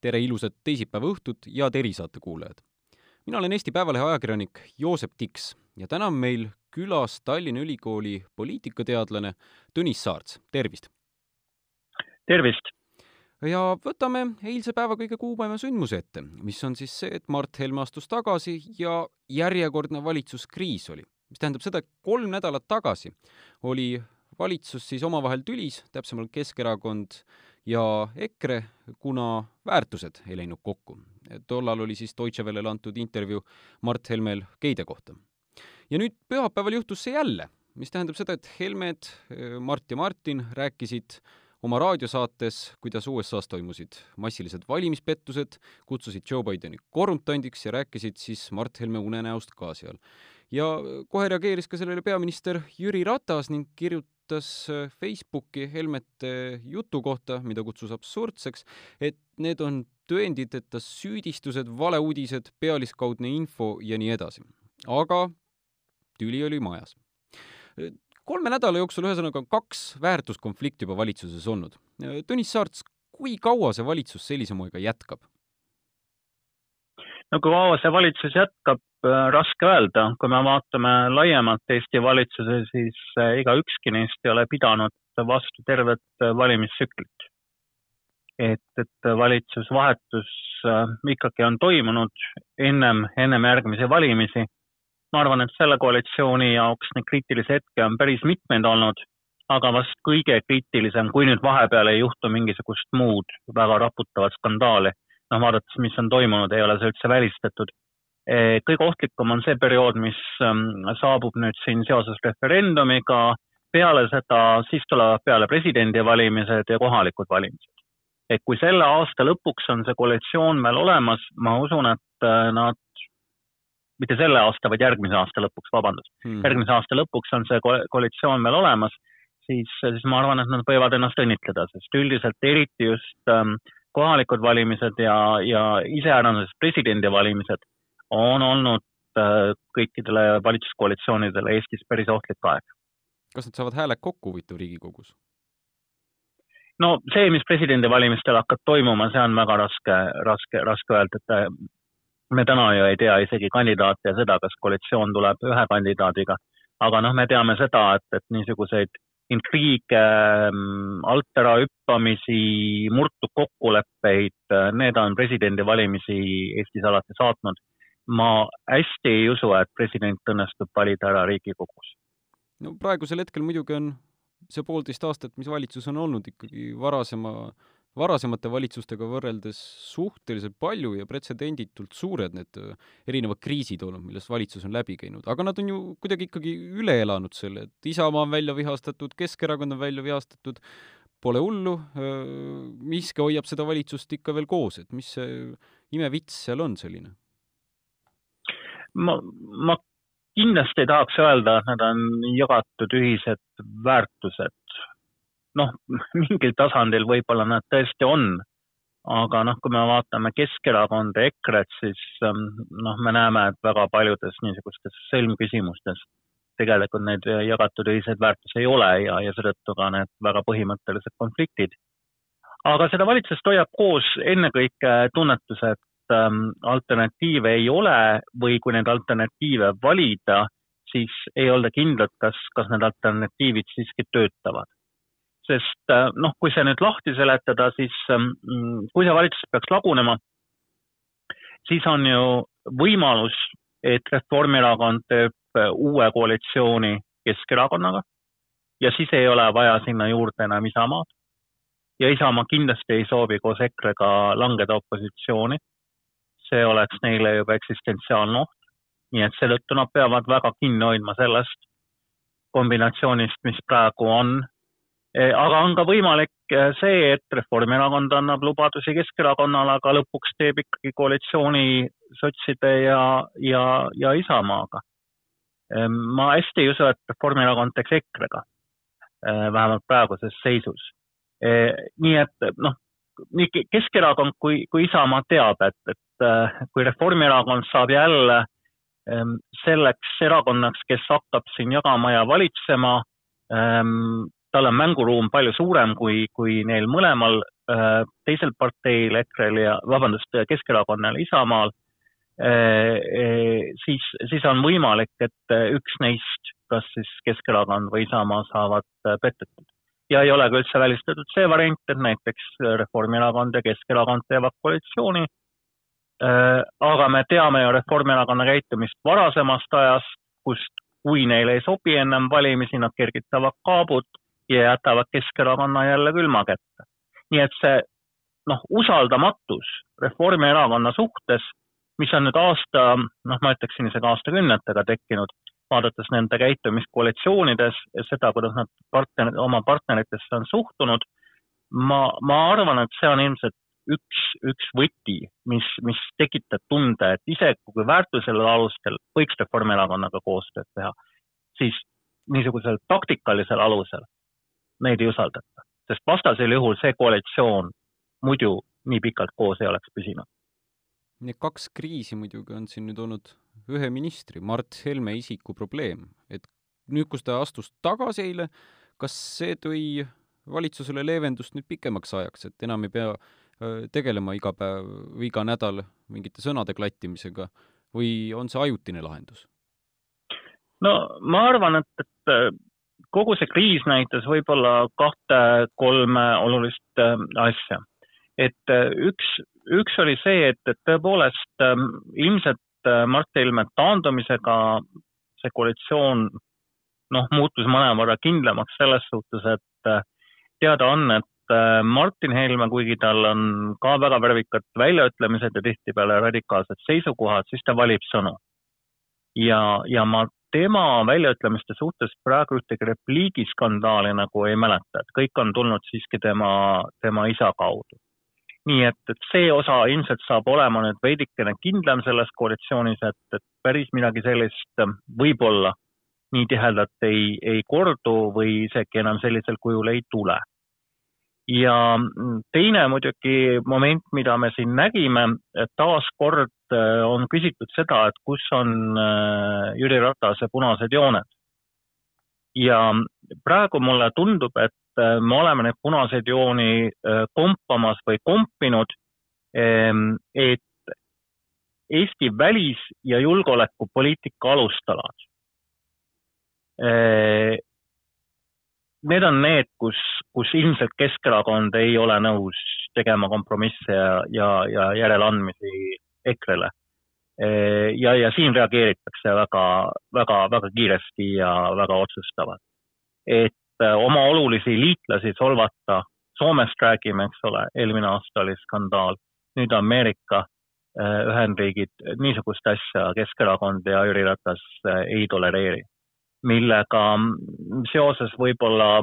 tere ilusat teisipäeva õhtut ja Terisaate kuulajad! mina olen Eesti Päevalehe ajakirjanik Joosep Tiks ja täna on meil külas Tallinna Ülikooli poliitikateadlane Tõnis Saarts, tervist! tervist! ja võtame eilse päeva kõige kuumema sündmuse ette, mis on siis see, et Mart Helme astus tagasi ja järjekordne valitsuskriis oli. mis tähendab seda, et kolm nädalat tagasi oli valitsus siis omavahel tülis, täpsemalt Keskerakond ja EKRE, kuna väärtused ei läinud kokku. tollal oli siis Deutsche Wellele antud intervjuu Mart Helmel geide kohta. ja nüüd pühapäeval juhtus see jälle, mis tähendab seda, et Helmed, Mart ja Martin rääkisid oma raadiosaates, kuidas USA-s toimusid massilised valimispettused, kutsusid Joe Bideni korruptandiks ja rääkisid siis Mart Helme unenäost ka seal. Ja kohe reageeris ka sellele peaminister Jüri Ratas ning kirjutas äh, Facebooki Helmete jutu kohta, mida kutsus absurdseks, et need on tõenditeta süüdistused, valeuudised, pealiskaudne info ja nii edasi. aga tüli oli majas. kolme nädala jooksul ühesõnaga kaks väärtuskonflikti juba valitsuses olnud. Tõnis Saarts, kui kaua see valitsus sellise moega jätkab? No kui kaua see valitsus jätkab, äh, raske öelda, kui me vaatame laiemalt Eesti valitsuse, siis äh, ega ükski neist ei ole pidanud vastu tervet äh, valimistsüklit. et, et valitsusvahetus ikkagi on toimunud ennem, ennem järgmisi valimisi. ma arvan, et selle koalitsiooni jaoks neid kriitilisi hetki on päris mitmeid olnud, aga vast kõige kriitilisem, kui nüüd vahepeal ei juhtu mingisugust muud väga raputavat skandaali noh, vaadates, mis on toimunud, ei ole see üldse välistatud. Eh, kõige ohtlikum on see periood, mis ähm, saabub nüüd siin seoses referendumiga, peale seda, siis tulevad peale presidendivalimised ja kohalikud valimised. et kui selle aasta lõpuks on see koalitsioon veel olemas, ma usun, et äh, nad mitte selle aasta, vaid järgmise aasta lõpuks, vabandust hmm., järgmise aasta lõpuks on see koalitsioon veel olemas, siis, siis ma arvan, et nad võivad ennast õnnitleda, sest üldiselt eriti just ähm, kohalikud valimised ja, ja iseäranis presidendivalimised on olnud äh, kõikidele valitsuskoalitsioonidele Eestis päris ohtlik aeg. kas nad saavad hääled kokku huvitav Riigikogus? no see, mis presidendivalimistel hakkab toimuma, see on väga raske, raske, raske öelda, et äh, me täna ju ei tea isegi kandidaate ja seda, kas koalitsioon tuleb ühe kandidaadiga. aga noh, me teame seda, et, et niisuguseid intriige, mm, alt ära hüppamisi, murtud kokkuleppeid, need on presidendivalimisi Eestis alati saatnud. ma hästi ei usu, et president õnnestub valida ära Riigikogus. no praegusel hetkel muidugi on see poolteist aastat, mis valitsus on olnud, ikkagi varasema varasemate valitsustega võrreldes suhteliselt palju ja pretsedenditult suured need äh, erinevad kriisid olnud, millest valitsus on läbi käinud, aga nad on ju kuidagi ikkagi üle elanud selle, et Isamaa on välja vihastatud, Keskerakond on välja vihastatud, pole hullu, äh, miski hoiab seda valitsust ikka veel koos, et mis see imevits seal on selline? ma, ma kindlasti ei tahaks öelda, et need on jagatud ühised väärtused noh, mingil tasandil võib-olla nad tõesti on, aga noh, kui me vaatame Keskerakonda, EKRE-t, siis ähm, noh, me näeme, et väga paljudes niisugustes sõlmküsimustes tegelikult neid jagatud ühiseid väärtusi ei ole ja, ja seetõttu ka need väga põhimõttelised konfliktid. aga seda valitsust hoiab koos ennekõike tunnetus, et ähm, alternatiive ei ole või kui neid alternatiive valida, siis ei olda kindlad, kas, kas need alternatiivid siiski töötavad sest äh, noh, kui see nüüd lahti seletada, siis ähm, kui see valitsus peaks lagunema, siis on ju võimalus, et Reformierakond teeb äh, uue koalitsiooni Keskerakonnaga ja siis ei ole vaja sinna juurde enam Isamaad. ja Isamaa kindlasti ei soovi koos EKRE-ga langeda opositsiooni. see oleks neile juba eksistentsiaalne oht. nii et seetõttu nad peavad väga kinni hoidma sellest kombinatsioonist, mis praegu on aga on ka võimalik eh, see, et Reformierakond annab lubadusi Keskerakonnale, aga lõpuks teeb ikkagi koalitsiooni sotside ja, ja, ja Isamaaga. Eh, ma hästi ei usu, et Reformierakond teeks EKRE-ga, vähemalt praeguses seisus. nii et noh, nii Keskerakond kui, kui Isamaa teab, et, et kui Reformierakond saab jälle selleks erakonnaks, kes hakkab siin jagama ja valitsema, tal on mänguruum palju suurem kui, kui neil mõlemal äh, teisel parteil, EKRE-l ja, vabandust, Keskerakonnal, Isamaal, siis, siis on võimalik, et üks neist, kas siis Keskerakond või Isamaa, saavad petetud. ja ei ole ka üldse välistatud see variant, et näiteks Reformierakond ja Keskerakond teevad koalitsiooni. Äh, aga me teame ju Reformierakonna käitumist varasemast ajast, kust kui neile ei sobi ennem valimisi, nad kergitavad kaabut ja jätavad Keskerakonna jälle külma kätte. nii et see noh, usaldamatus Reformierakonna suhtes, mis on nüüd aasta, noh, ma ütleksin isegi aastakümnetega tekkinud, vaadates nende käitumist koalitsioonides ja seda, kuidas nad partner, oma partneritesse on suhtunud, ma, ma arvan, et see on ilmselt üks, üks võti, mis, mis tekitab tunde, et isegi kui väärtusel alustel võiks Reformierakonnaga koostööd teha, siis niisugusel taktikalisel alusel neid ei usaldata, sest vastasel juhul see koalitsioon muidu nii pikalt koos ei oleks püsinud. Need kaks kriisi muidugi on siin nüüd olnud ühe ministri, Mart Helme isiku probleem, et nüüd, kus ta astus tagasi eile, kas see tõi valitsusele leevendust nüüd pikemaks ajaks, et enam ei pea tegelema iga päev või iga nädal mingite sõnade klattimisega või on see ajutine lahendus? no ma arvan, et, et kogu see kriis näitas võib-olla kahte-kolme olulist asja. et üks, üks oli see, et, et tõepoolest ilmselt Mart Helme taandumisega see koalitsioon noh, muutus mõnevõrra kindlamaks selles suhtes, et teada on, et Äh, Martin Helme, kuigi tal on ka väga värvikad väljaütlemised ja tihtipeale radikaalsed seisukohad, siis ta valib sõnu. ja, ja ma tema väljaütlemiste suhtes praegu ühtegi repliigiskandaali nagu ei mäleta, et kõik on tulnud siiski tema, tema isa kaudu. nii et, et see osa ilmselt saab olema nüüd veidikene kindlam selles koalitsioonis, et, et päris midagi sellist võib-olla nii tihedalt ei, ei kordu või isegi enam sellisel kujul ei tule ja teine muidugi moment, mida me siin nägime, taaskord äh, on küsitud seda, et kus on äh, Jüri Ratase punased jooned. ja praegu mulle tundub, et äh, me oleme neid punaseid jooni kompamas või kompinud, ähm, et Eesti välis- ja julgeolekupoliitika alustalad need on need, kus, kus ilmselt Keskerakond ei ole nõus tegema kompromisse ja, ja, ja järeleandmisi EKRE-le. ja, ja siin reageeritakse väga, väga, väga kiiresti ja väga otsustavalt. et äh, oma olulisi liitlasi solvata, Soomest räägime, eks ole, eelmine aasta oli skandaal, nüüd Ameerika äh, Ühendriigid, niisugust asja Keskerakond ja Jüri Ratas ei tolereeri millega seoses võib-olla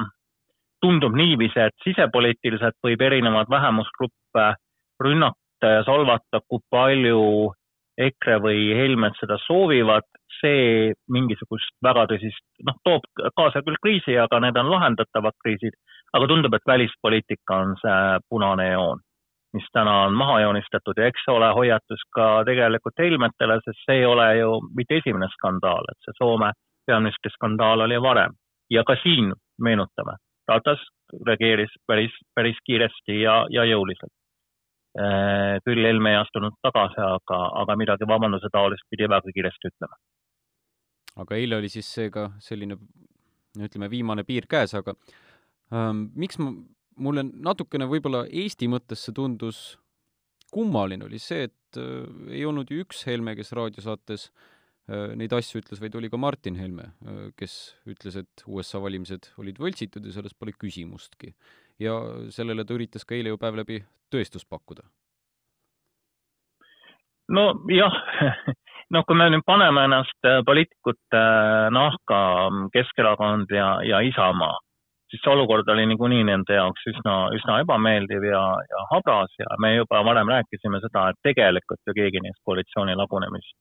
tundub niiviisi, et sisepoliitiliselt võib erinevaid vähemusgruppe rünnata ja solvata, kui palju EKRE või Helmed seda soovivad, see mingisugust väga tõsist, noh, toob kaasa küll kriisi, aga need on lahendatavad kriisid, aga tundub, et välispoliitika on see punane joon, mis täna on maha joonistatud ja eks see ole hoiatus ka tegelikult Helmetele, sest see ei ole ju mitte esimene skandaal, et see Soome peaministri skandaal oli varem ja ka siin meenutame, Ratas reageeris päris, päris kiiresti ja, ja jõuliselt. Äh, küll Helme ei astunud tagasi, aga, aga midagi vabanduse taolist pidi väga kiiresti ütlema. aga eile oli siis seega selline, ütleme, viimane piir käes, aga ähm, miks ma, mulle natukene võib-olla Eesti mõttes see tundus kummaline, oli see, et äh, ei olnud ju üks Helme, kes raadiosaates äh, Äh, neid asju ütles, vaid oli ka Martin Helme, äh, kes ütles, et USA valimised olid võltsitud ja selles pole küsimustki. Ja sellele ta üritas ka eile ju päev läbi tõestust pakkuda. nojah, noh, kui me nüüd paneme ennast äh, poliitikute nahka, Keskerakond ja, ja Isamaa, siis see olukord oli niikuinii nende jaoks üsna, üsna ebameeldiv ja, ja habras ja me juba varem rääkisime seda, et tegelikult ju keegi neist koalitsiooni lagunemist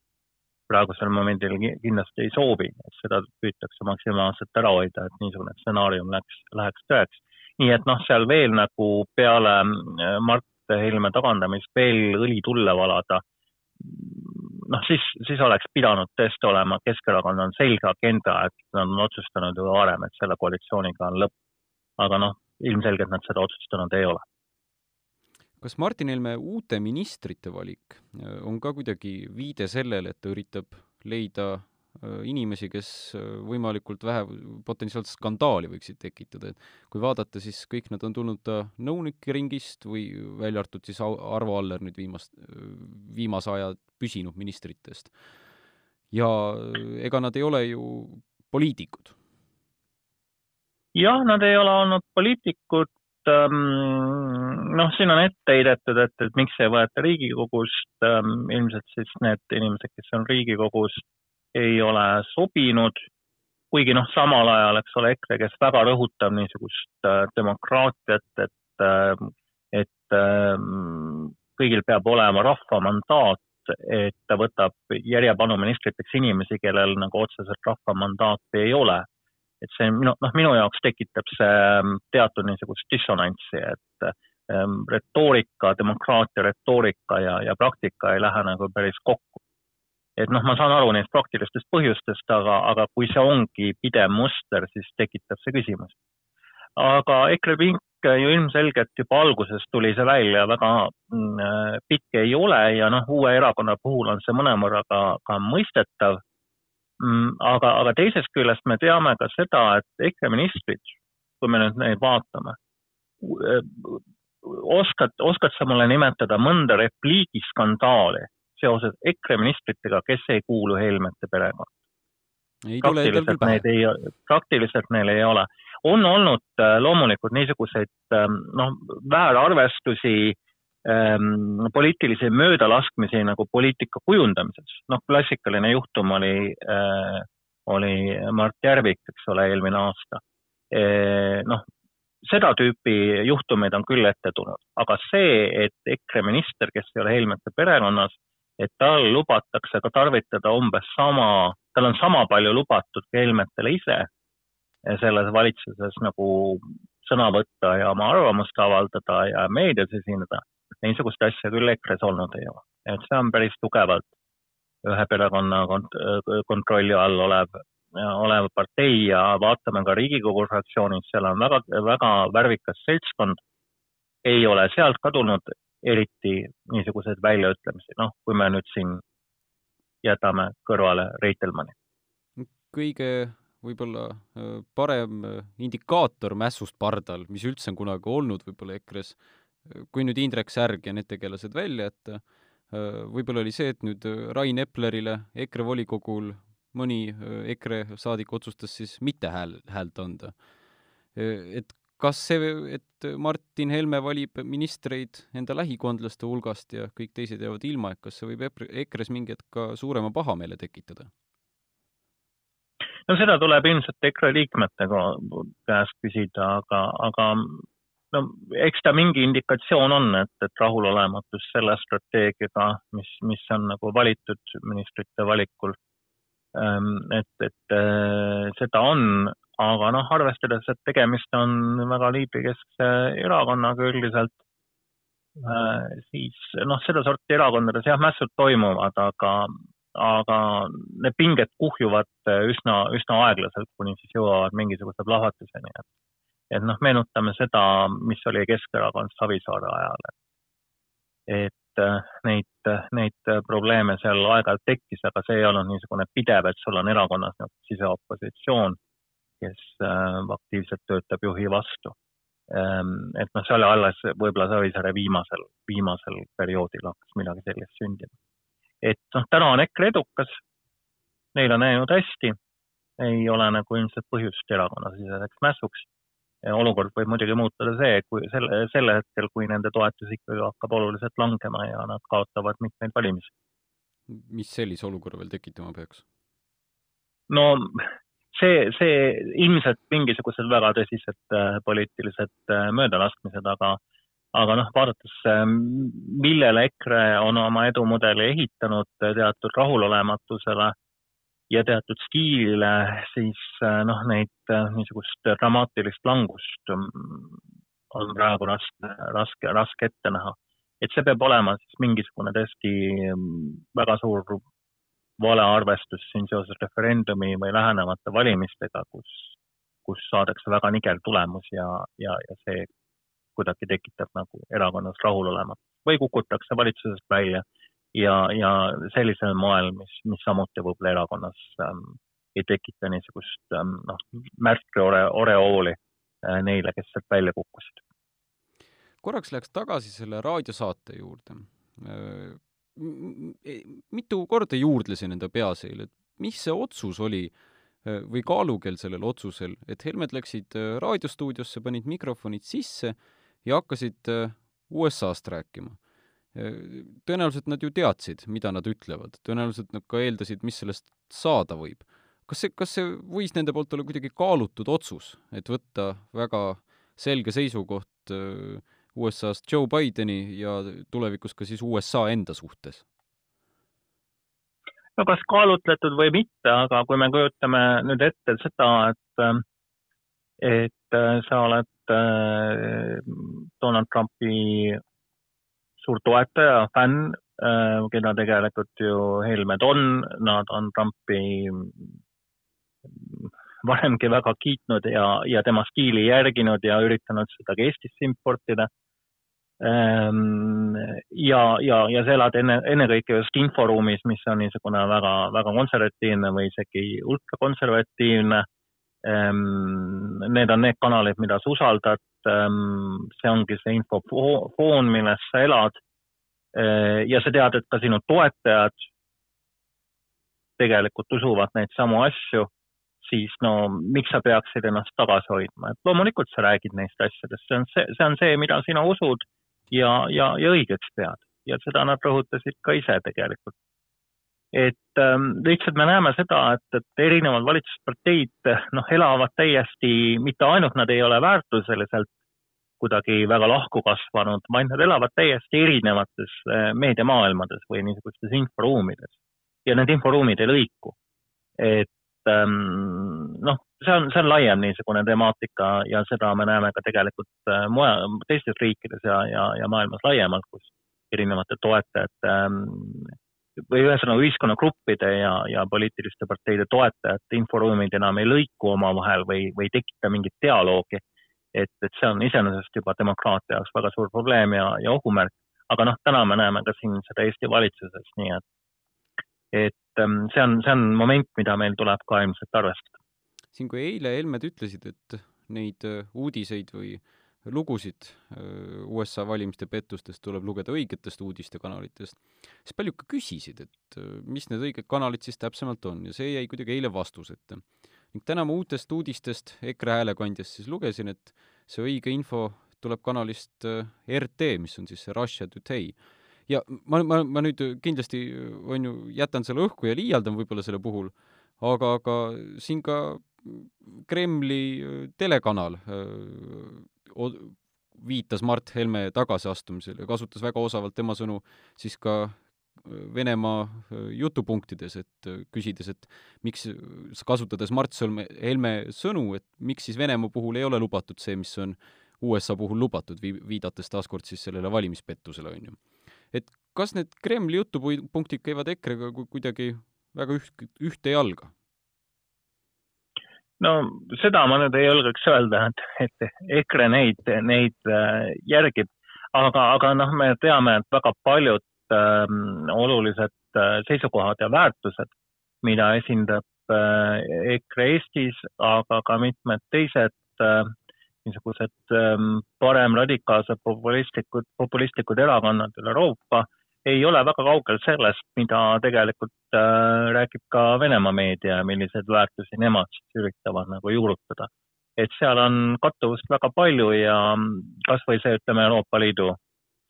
praegusel momendil kindlasti ei soovi, et seda püütakse maksimaalselt ära hoida, et niisugune stsenaarium läks, läheks tõeks. Nii et noh, seal veel nagu peale äh, Mart Helme tagandamist veel õli tulle valada, noh, siis, siis oleks pidanud tõesti olema, Keskerakond on selge agenda, et nad on otsustanud juba varem, et selle koalitsiooniga on lõpp. aga noh, ilmselgelt nad seda otsustanud ei ole. kas Martin Helme uute ministrite valik äh, on ka kuidagi viide sellele, et ta üritab leida inimesi, kes äh, võimalikult vähe potentsiaalset skandaali võiksid tekitada, et kui vaadata, siis kõik nad on tulnud ta nõunike ringist või välja arvatud siis Arvo Aller nüüd viimast, viimase aja püsinud ministritest. ja ega nad ei ole ju poliitikud jah, nad ei ole olnud poliitikud. Ähm, noh, siin on ette heidetud, et, et miks ei võeta Riigikogust. Ähm, ilmselt siis need inimesed, kes on Riigikogus, ei ole sobinud. kuigi noh, samal ajal, eks ole, EKRE, kes väga rõhutab niisugust äh, demokraatiat, et, äh, et ähm, kõigil peab olema rahva mandaat, et ta võtab järjepanu ministriteks inimesi, kellel nagu otseselt rahva mandaati ei ole et see minu, noh, minu jaoks tekitab see ähm, teatud niisugust dissonantsi, et ähm, retoorika, demokraatia retoorika ja, ja praktika ei lähe nagu päris kokku. Et noh, ma saan aru neist praktilistest põhjustest, aga, aga kui see ongi pidev muster, siis tekitab see küsimus. aga EKRE pink ju ilmselgelt juba algusest tuli see välja, väga mm, pikk ei ole ja noh, uue erakonna puhul on see mõnevõrra ka, ka mõistetav Mm, aga, aga teisest küljest me teame ka seda, et EKRE ministrid, kui me nüüd neid vaatame, oskad, oskad sa mulle nimetada mõnda repliigiskandaali seoses EKRE ministritega, kes ei kuulu Helmete perekonda? praktiliselt neid ei, praktiliselt neil ei ole. on olnud äh, loomulikult niisuguseid ähm, noh, väärarvestusi ähm, poliitilisi möödalaskmisi nagu poliitika kujundamises. noh, klassikaline juhtum oli äh,, oli Mart Järvik, eks ole, eelmine aasta e,. noh, seda tüüpi juhtumeid on küll ette tulnud, aga see, et EKRE minister, kes ei ole Helmete perekonnas, et tal lubatakse ka tarvitada umbes sama, tal on sama palju lubatud ka Helmetele ise selles valitsuses nagu sõna võtta ja oma arvamust avaldada ja meedias esineda niisugust asja küll EKRE-s olnud ei ole. et see on päris tugevalt ühe perekonna kont-, kontrolli all olev, olev partei ja vaatame ka Riigikogu fraktsioonis, seal on väga, väga värvikas seltskond, ei ole sealt kadunud eriti niisuguseid väljaütlemisi, noh, kui me nüüd siin jätame kõrvale Reitelmanni. kõige võib-olla parem indikaator mässust pardal, mis üldse on kunagi olnud võib-olla EKRE-s, kui nüüd Indrek Särg ja need tegelased välja jätta, äh, võib-olla oli see, et nüüd äh, Rain Eplerile EKRE volikogul mõni äh, EKRE saadik otsustas siis mitte hääl, häält anda. et kas see, et Martin Helme valib ministreid enda lähikondlaste hulgast ja kõik teised jäävad ilma, et kas see võib EKRE-s mingi hetk ka suurema pahameele tekitada? no seda tuleb ilmselt EKRE liikmete käest küsida, aga, aga no eks ta mingi indikatsioon on, et, et rahulolematus selle strateegiaga, mis, mis on nagu valitud ministrite valikul. Ähm, et, et äh, seda on, aga noh, arvestades, et tegemist on väga liidrikeskse erakonnaga üldiselt, äh, siis noh, sedasorti erakondades jah, mässud toimuvad, aga, aga need pinged kuhjuvad üsna, üsna aeglaselt, kuni siis jõuavad mingisuguse plahvatuseni, et et noh, meenutame seda, mis oli Keskerakond Savisaare ajal. et äh, neid, neid probleeme seal aeg-ajalt tekkis, aga see ei olnud niisugune pidev, et sul on erakonnas siseopositsioon, kes äh, aktiivselt töötab juhi vastu. Ähm, et noh, see oli alles võib-olla Savisaare viimasel, viimasel perioodil hakkas midagi sellist sündima. et noh, täna on EKRE edukas, neil on läinud hästi, ei ole nagu ilmselt põhjust erakonnasiseseks mässuks olukord võib muidugi muutuda see, kui selle, sel hetkel, kui nende toetus ikkagi hakkab oluliselt langema ja nad kaotavad mitmeid valimisi. mis sellise olukorra veel tekitama peaks? no see, see ilmselt mingisugused väga tõsised äh, poliitilised äh, möödalaskmised, aga aga noh, vaadates äh,, millele EKRE on oma edumudeli ehitanud teatud rahulolematusele ja teatud stiilile, siis noh, neid niisugust dramaatilist langust mm, on praegu raske, raske, raske ette näha. et see peab olema siis mingisugune tõesti mm, väga suur valearvestus siin seoses referendumi või lähenevate valimistega, kus, kus saadakse väga nigel tulemus ja, ja, ja see kuidagi tekitab nagu erakonnas rahulolematust või kukutakse valitsusest välja ja, ja sellisel moel, mis, mis samuti võib-olla erakonnas ähm, ei tekita niisugust ähm, noh, märke ore, oreooli äh, neile, kes sealt välja kukkusid. korraks läheks tagasi selle raadiosaate juurde äh, mitu korda juurdlesin enda peas eile, et mis see otsus oli äh, või kaalukeel sellel otsusel, et Helmed läksid äh, raadiostuudiosse, panid mikrofonid sisse ja hakkasid USA-st rääkima. Tõenäoliselt nad ju teadsid, mida nad ütlevad, tõenäoliselt nad ka eeldasid, mis sellest saada võib. Kas see, kas see võis nende poolt olla kuidagi kaalutud otsus, et võtta väga selge seisukoht äh, USA-st Joe Bideni ja tulevikus ka siis USA enda suhtes? no kas kaalutletud või mitte, aga kui me kujutame nüüd ette seda, et, äh, et äh, sa oled Donald Trumpi suur toetaja, fänn, keda tegelikult ju Helmed on, nad on Trumpi varemgi väga kiitnud ja, ja tema stiili järginud ja üritanud seda ka Eestisse importida. Ehm, ja, ja, ja sa elad enne, ennekõike just inforuumis, mis on niisugune väga, väga konservatiivne või isegi ultrakonservatiivne. Ehm, need on need kanalid, mida sa usaldad. Ehm, see ongi see infofoon, milles sa elad. ja sa tead, et ka sinu toetajad tegelikult usuvad neid samu asju siis no miks sa peaksid ennast tagasi hoidma, et loomulikult sa räägid neist asjadest, see on see, see on see, mida sina usud ja, ja, ja õigeks pead ja seda nad rõhutasid ka ise tegelikult. et ähm, lihtsalt me näeme seda, et, et erinevad valitsusparteid noh, elavad täiesti, mitte ainult nad ei ole väärtuseliselt kuidagi väga lahku kasvanud, vaid nad elavad täiesti erinevates äh, meediamaailmades või niisugustes inforuumides ja need inforuumid ei lõiku. et Ähm, noh, see on, see on laiem niisugune temaatika ja seda me näeme ka tegelikult äh, mujal, teistes riikides ja, ja, ja maailmas laiemalt, kus erinevate toetajate ähm, või ühesõnaga ühiskonnagruppide ja, ja poliitiliste parteide toetajate inforuumid enam ei lõiku omavahel või, või ei tekita mingit dialoogi. et, et see on iseenesest juba demokraatia jaoks väga suur probleem ja, ja ohumärk. aga noh, täna me näeme ka siin seda Eesti valitsuses, nii et, et Ähm, see on, see on moment, mida meil tuleb ka ilmselt arvestada. Siin, kui eile Helmed ütlesid, et neid äh, uudiseid või lugusid äh, USA valimiste pettustest tuleb lugeda õigetest uudistekanalitest, siis paljud ka küsisid, et äh, mis need õiged kanalid siis täpsemalt on ja see jäi kuidagi eile vastuseta. ning täna ma uutest uudistest EKRE häälekandjast siis lugesin, et see õige info tuleb kanalist RT, mis on siis Russia Today ja ma, ma, ma nüüd kindlasti on ju, jätan selle õhku ja liialdan võib-olla selle puhul, aga, aga siin ka Kremli äh, telekanal äh, viitas Mart Helme tagasiastumisele ja kasutas väga osavalt tema sõnu siis ka äh, Venemaa jutupunktides, et küsides, et miks, kasutades Mart Helme sõnu, et miks siis Venemaa puhul ei ole lubatud see, mis on USA puhul lubatud, viidates taaskord siis sellele valimispettusele, on ju et kas need Kremli jutupunktid käivad EKRE-ga kuidagi väga üht, ühte jalga? No seda ma nüüd ei julgeks öelda, et, et EKRE neid, neid äh, järgib, aga, aga noh, me teame, et väga paljud ähm, olulised äh, seisukohad ja väärtused, mida esindab äh, EKRE Eestis, aga ka mitmed teised äh, niisugused ähm, paremradikaalsed populistlikud, populistlikud erakonnad üle Euroopa ei ole väga kaugel sellest, mida tegelikult äh, räägib ka Venemaa meedia ja milliseid väärtusi nemad siis üritavad nagu juurutada. et seal on kattuvust väga palju ja kasvõi see, ütleme, Euroopa Liidu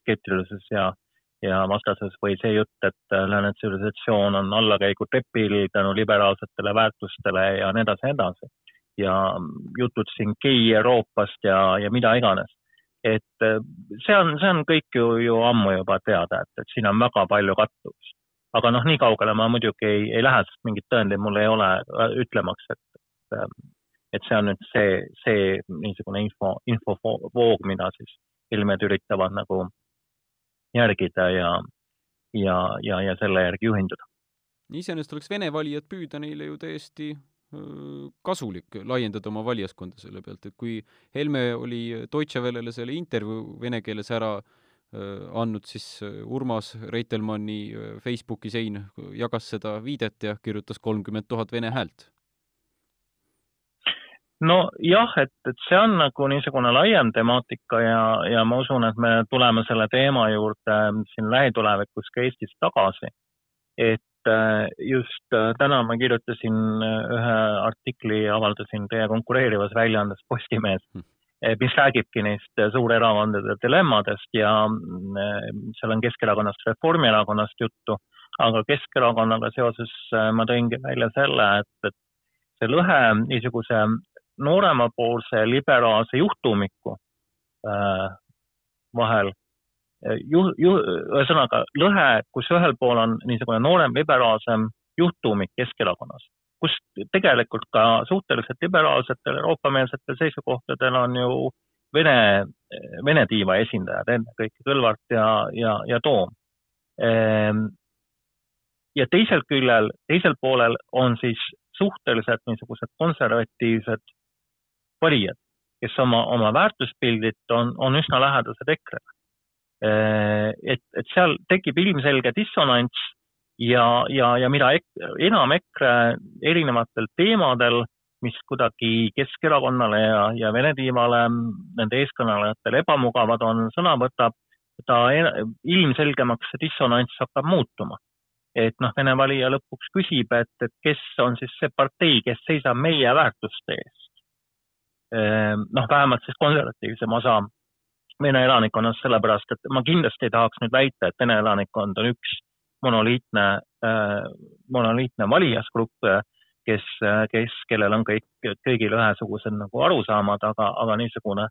skeptilisus ja, ja vastasus või see jutt, et äh, lääne tsivilisatsioon on allakäigutrepil tänu liberaalsetele väärtustele ja nii edasi nii edasi ja jutud siin gei Euroopast ja, ja mida iganes. Et äh, see on, see on kõik ju, ju ammu juba teada, et, et siin on väga palju kattuvust. aga noh, nii kaugele ma muidugi ei, ei lähe, sest mingit tõendeid mul ei ole äh, ütlemaks, et, ähm, et see on nüüd see, see niisugune info, infovoog, mida siis ilmed üritavad nagu järgida ja, ja, ja, ja selle järgi juhinduda. iseenesest oleks Vene valijad püüda neile ju täiesti kasulik laiendada oma valijaskonda selle pealt, et kui Helme oli Deutsche Wellele selle intervjuu vene keeles ära andnud, siis Urmas Reitelmanni Facebooki sein jagas seda viidet ja kirjutas kolmkümmend tuhat vene häält nojah, et, et see on nagu niisugune laiem temaatika ja, ja ma usun, et me tuleme selle teema juurde siin lähitulevikus ka Eestis tagasi. et äh, just äh, täna ma kirjutasin äh, ühe artikli, avaldasin teie konkureerivas väljaandes Postimees, hm. mis räägibki neist suurerakondade dilemmadest ja seal on Keskerakonnast, Reformierakonnast juttu, aga Keskerakonnaga seoses ma tõingi välja selle, et, et see lõhe niisuguse nooremapoolse liberaalse juhtumiku äh, vahel ju-, ju-, ühesõnaga lõhe, kus ühel pool on niisugune noorem liberaalsem juhtumik Keskerakonnas, kus tegelikult ka suhteliselt liberaalsetel Euroopa-meelsetel seisukohtadel on ju Vene, Vene tiiva esindajad, ennekõike Kõlvart ja, ja, ja Toom. Ehm, ja teisel küljel, teisel poolel on siis suhteliselt niisugused konservatiivsed valijad, kes oma, oma väärtuspildilt on, on üsna lähedased EKRE-le. Et, et seal tekib ilmselge dissonants ja, ja, ja mida ek, enam EKRE erinevatel teemadel, mis kuidagi Keskerakonnale ja, ja Vene tiivale, nende eeskõnelejatele ebamugavad on, sõna võtab, ta ilmselgemaks see dissonants hakkab muutuma. et noh, Vene valija lõpuks küsib, et, et kes on siis see partei, kes seisab meie väärtuste eest Ehm, noh, vähemalt siis konservatiivsem osa Vene elanikkonnast, sellepärast et ma kindlasti ei tahaks nüüd väita, et Vene elanikkond on üks monoliitne äh,, monoliitne valijasgrupp, kes, kes, kellel on kõik, kõigil ühesugused nagu arusaamad, aga, aga niisugune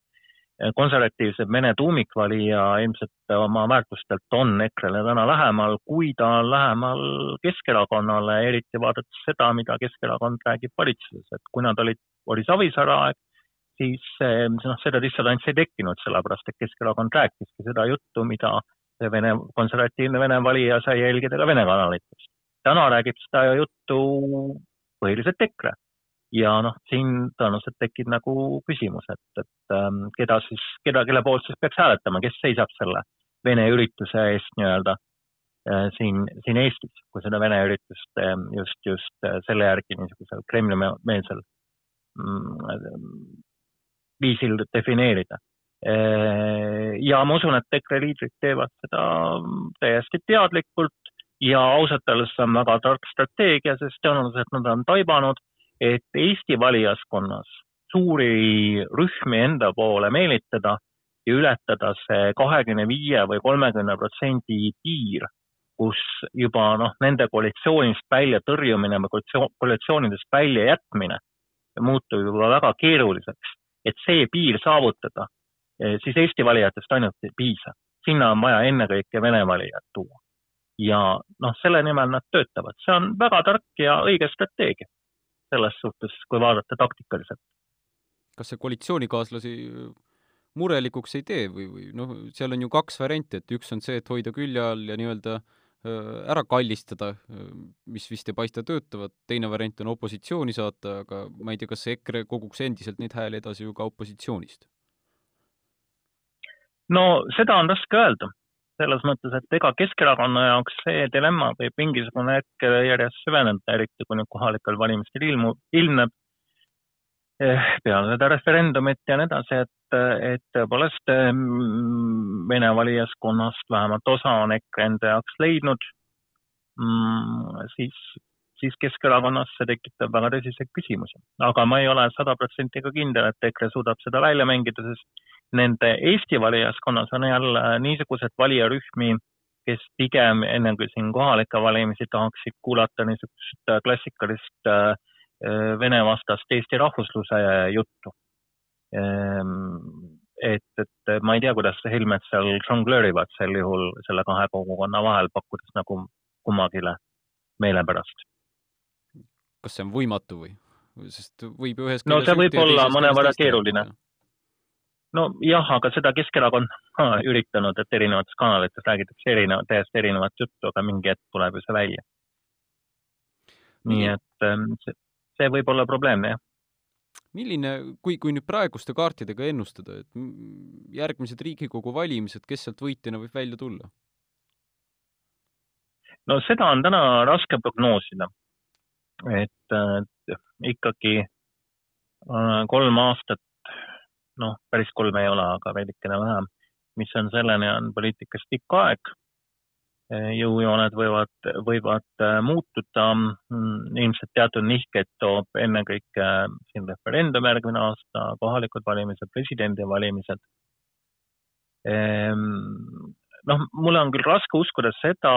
konservatiivse Vene tuumikvalija ilmselt oma väärtustelt on EKRE-le täna lähemal, kui ta on lähemal Keskerakonnale, eriti vaadates seda, mida Keskerakond räägib valitsuses, et kui nad olid, oli Savisaare aeg, siis ehm, noh, seda dissonantsi ei tekkinud, sellepärast et Keskerakond rääkiski seda juttu, mida Vene, konservatiivne Vene valija sai jälgida ka Vene kanalitest. täna räägib seda juttu põhiliselt EKRE. ja noh, siin tõenäoliselt tekib nagu küsimus, et, et ähm, keda siis, keda, kelle poolt siis peaks hääletama, kes seisab selle Vene ürituse eest nii-öelda äh, siin, siin Eestis, kui seda Vene üritust äh, just, just äh, selle järgi niisugusel Kremli-meelsel mm, viisil defineerida. ja ma usun, et EKRE liidrid teevad seda täiesti teadlikult ja ausalt öeldes see on väga tark strateegia, sest tõenäoliselt nad on taibanud, et Eesti valijaskonnas suuri rühmi enda poole meelitada ja ületada see kahekümne viie või kolmekümne protsendi piir, kus juba noh, nende koalitsioonist välja tõrjumine või koalitsioonidest välja jätmine muutub juba väga keeruliseks et see piir saavutada, eh, siis Eesti valijatest ainult ei piisa. sinna on vaja ennekõike Vene valijad tuua. ja noh, selle nimel nad töötavad, see on väga tark ja õige strateegia selles suhtes, kui vaadata taktikaliselt. kas see koalitsioonikaaslasi murelikuks ei tee või, või noh, seal on ju kaks varianti, et üks on see, et hoida külje all ja nii-öelda äh, Äh, ära kallistada, äh, mis vist ei paista töötavat, teine variant on opositsiooni saata, aga ma ei tea, kas EKRE koguks endiselt neid hääli edasi ju ka opositsioonist? no seda on raske öelda, selles mõttes, et ega Keskerakonna jaoks see dilemma võib mingisugune hetk järjest süveneda, eriti kui nüüd kohalikel valimistel ilmu, ilmneb peale seda referendumit ja nii edasi, et, et tõepoolest mm, Vene valijaskonnast vähemalt osa on EKRE enda jaoks leidnud, mm, siis, siis Keskerakonnas see tekitab väga tõsiseid küsimusi. aga ma ei ole sada protsenti ka kindel, et EKRE suudab seda välja mängida, sest nende Eesti valijaskonnas on jälle niisugused valijarühmi, kes pigem enne kui siin kohalikke valimisi tahaksid kuulata niisugust klassikalist äh, Äh, Vene-vastast Eesti rahvusluse juttu. Ehm, et, et ma ei tea, kuidas Helmed seal žonglöörivad sel juhul selle kahe kogukonna vahel, pakkudes nagu kummagile meelepärast. kas see on võimatu või? sest võib ju ühes no see võib olla mõnevõrra keeruline. nojah, aga seda Keskerakond on üritanud, et erinevates kanalites räägitakse erinevat, täiesti erinevat juttu, aga mingi hetk tuleb ju see välja. nii et ähm, see see võib olla probleemne, jah. milline, kui, kui nüüd praeguste kaartidega ennustada, et järgmised Riigikogu valimised, kes sealt võitjana võib välja tulla? no seda on täna raske prognoosida. et äh, ikkagi äh, kolm aastat, noh, päris kolm ei ole, aga veidikene vähem, mis on selleni, on poliitikas pikk aeg jõujooned võivad, võivad äh, muutuda. Mm, ilmselt teatud nihkeid toob ennekõike äh, siin referendum järgmine aasta, kohalikud valimised, presidendivalimised. Ehm, noh, mul on küll raske uskuda seda,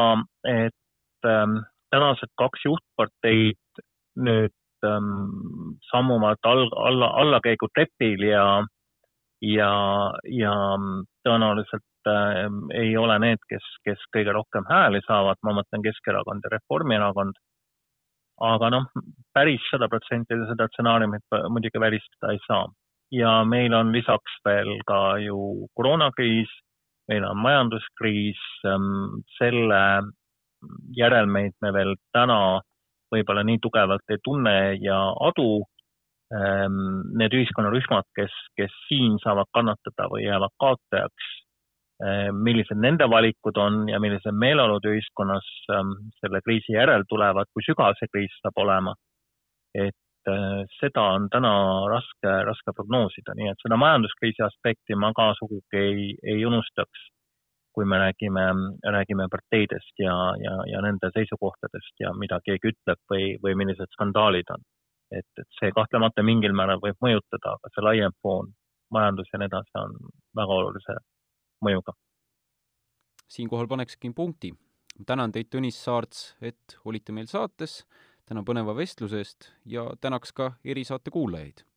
et ähm, tänased kaks juhtparteid nüüd ähm, sammuvad all, alla, allakäigutrepil ja, ja, ja tõenäoliselt ei ole need, kes, kes kõige rohkem hääli saavad, ma mõtlen Keskerakond ja Reformierakond. aga noh, päris sada protsenti seda stsenaariumit muidugi välistada ei saa. ja meil on lisaks veel ka ju koroonakriis, meil on majanduskriis, selle järelmeid me veel täna võib-olla nii tugevalt ei tunne ja adu need ühiskonnarühmad, kes, kes siin saavad kannatada või jäävad kaotajaks, millised nende valikud on ja millised meeleolud ühiskonnas ähm, selle kriisi järel tulevad, kui sügav see kriis saab olema. et äh, seda on täna raske, raske prognoosida, nii et seda majanduskriisi aspekti ma ka sugugi ei, ei unustaks, kui me räägime, räägime parteidest ja, ja, ja nende seisukohtadest ja mida keegi ütleb või, või millised skandaalid on. et, et see kahtlemata mingil määral võib mõjutada, aga see laiem foon, majandus ja nii edasi on väga olulise mõjuga. siinkohal panekski punkti. tänan teid, Tõnis Saarts, et olite meil saates, tänan põneva vestluse eest ja tänaks ka erisaate kuulajaid